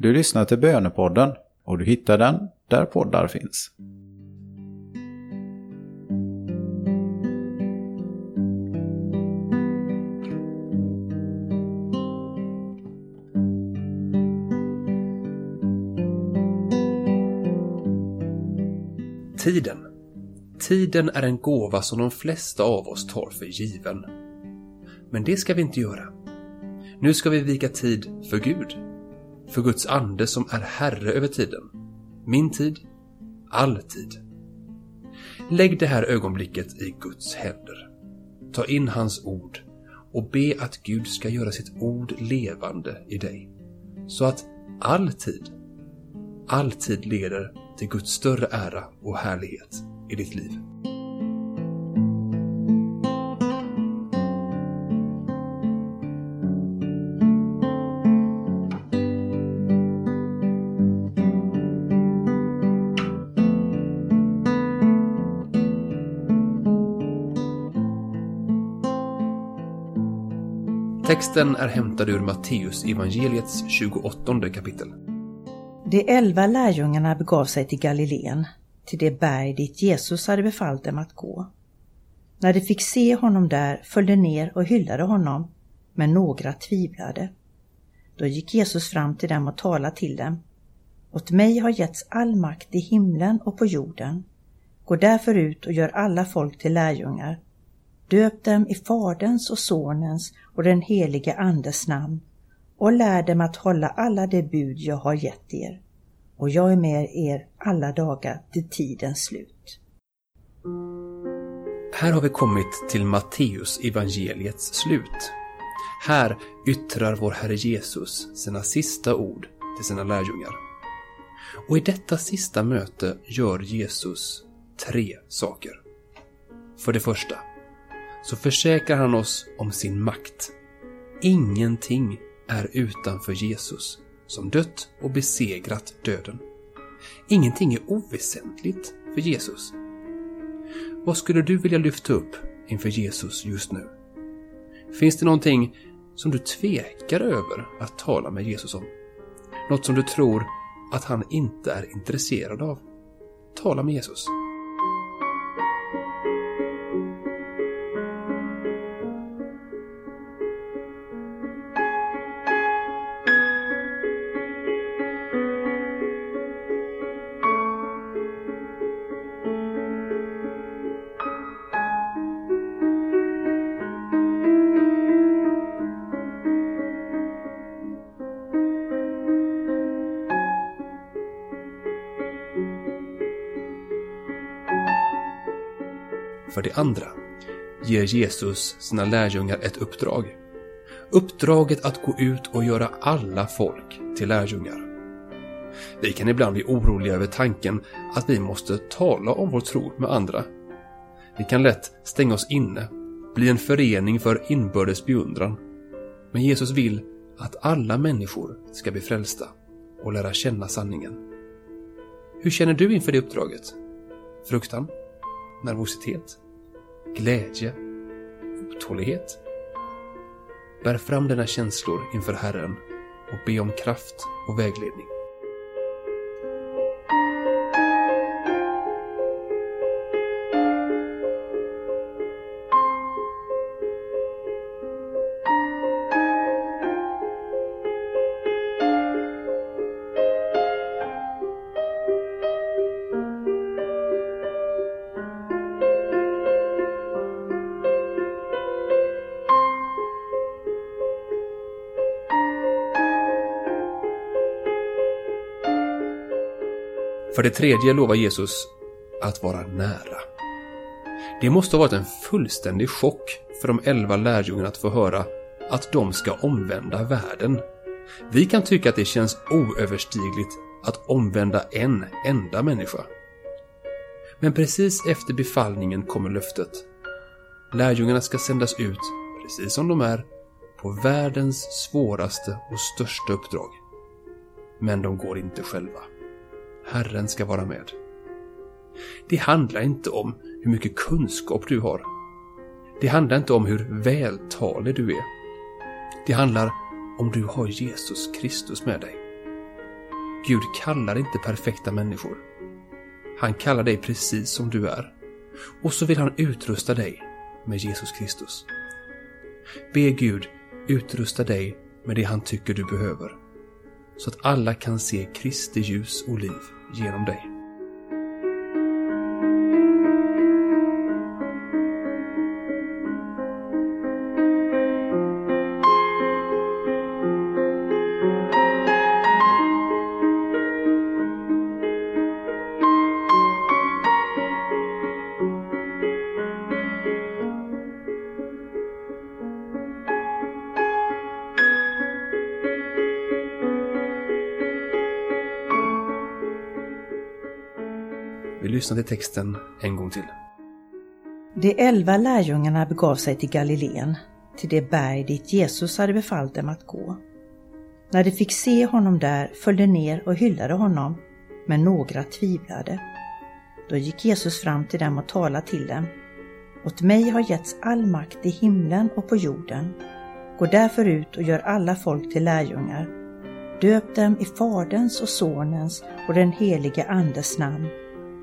Du lyssnar till Bönepodden och du hittar den där poddar finns. Tiden. Tiden är en gåva som de flesta av oss tar för given. Men det ska vi inte göra. Nu ska vi vika tid för Gud. För Guds ande som är Herre över tiden. Min tid, all tid. Lägg det här ögonblicket i Guds händer. Ta in hans ord och be att Gud ska göra sitt ord levande i dig. Så att all tid, all tid leder till Guds större ära och härlighet i ditt liv. Texten är hämtad ur Matteus evangeliets 28 kapitel. De elva lärjungarna begav sig till Galileen, till det berg dit Jesus hade befallt dem att gå. När de fick se honom där följde ner och hyllade honom, men några tvivlade. Då gick Jesus fram till dem och talade till dem. Åt mig har getts all makt i himlen och på jorden. Gå därför ut och gör alla folk till lärjungar. Döp dem i Faderns och Sonens och den helige Andes namn och lär dem att hålla alla de bud jag har gett er. Och jag är med er alla dagar till tidens slut. Här har vi kommit till Matteus evangeliets slut. Här yttrar vår Herre Jesus sina sista ord till sina lärjungar. Och i detta sista möte gör Jesus tre saker. För det första så försäkrar han oss om sin makt. Ingenting är utanför Jesus som dött och besegrat döden. Ingenting är oväsentligt för Jesus. Vad skulle du vilja lyfta upp inför Jesus just nu? Finns det någonting som du tvekar över att tala med Jesus om? Något som du tror att han inte är intresserad av? Tala med Jesus. För det andra ger Jesus sina lärjungar ett uppdrag. Uppdraget att gå ut och göra alla folk till lärjungar. Vi kan ibland bli oroliga över tanken att vi måste tala om vår tro med andra. Vi kan lätt stänga oss inne, bli en förening för inbördes beundran. Men Jesus vill att alla människor ska bli frälsta och lära känna sanningen. Hur känner du inför det uppdraget? Fruktan? Nervositet? Glädje? Otålighet? Bär fram dina känslor inför Herren och be om kraft och vägledning. För det tredje lovar Jesus att vara nära. Det måste ha varit en fullständig chock för de elva lärjungarna att få höra att de ska omvända världen. Vi kan tycka att det känns oöverstigligt att omvända en enda människa. Men precis efter befallningen kommer löftet. Lärjungarna ska sändas ut, precis som de är, på världens svåraste och största uppdrag. Men de går inte själva. Herren ska vara med. Det handlar inte om hur mycket kunskap du har. Det handlar inte om hur vältalig du är. Det handlar om du har Jesus Kristus med dig. Gud kallar inte perfekta människor. Han kallar dig precis som du är. Och så vill han utrusta dig med Jesus Kristus. Be Gud utrusta dig med det han tycker du behöver. Så att alla kan se Kristi ljus och liv genom dig. Vi lyssnar till texten en gång till. De elva lärjungarna begav sig till Galileen, till det berg dit Jesus hade befallt dem att gå. När de fick se honom där följde ner och hyllade honom, men några tvivlade. Då gick Jesus fram till dem och talade till dem. Åt mig har getts all makt i himlen och på jorden. Gå därför ut och gör alla folk till lärjungar. Döp dem i Faderns och Sonens och den helige Andes namn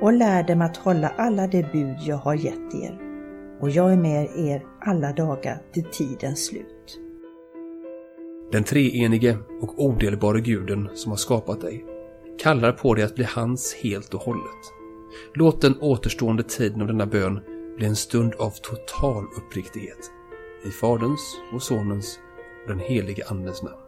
och lär dem att hålla alla de bud jag har gett er. Och jag är med er alla dagar till tidens slut. Den treenige och odelbare guden som har skapat dig kallar på dig att bli hans helt och hållet. Låt den återstående tiden av denna bön bli en stund av total uppriktighet i Faderns och Sonens och den helige Andens namn.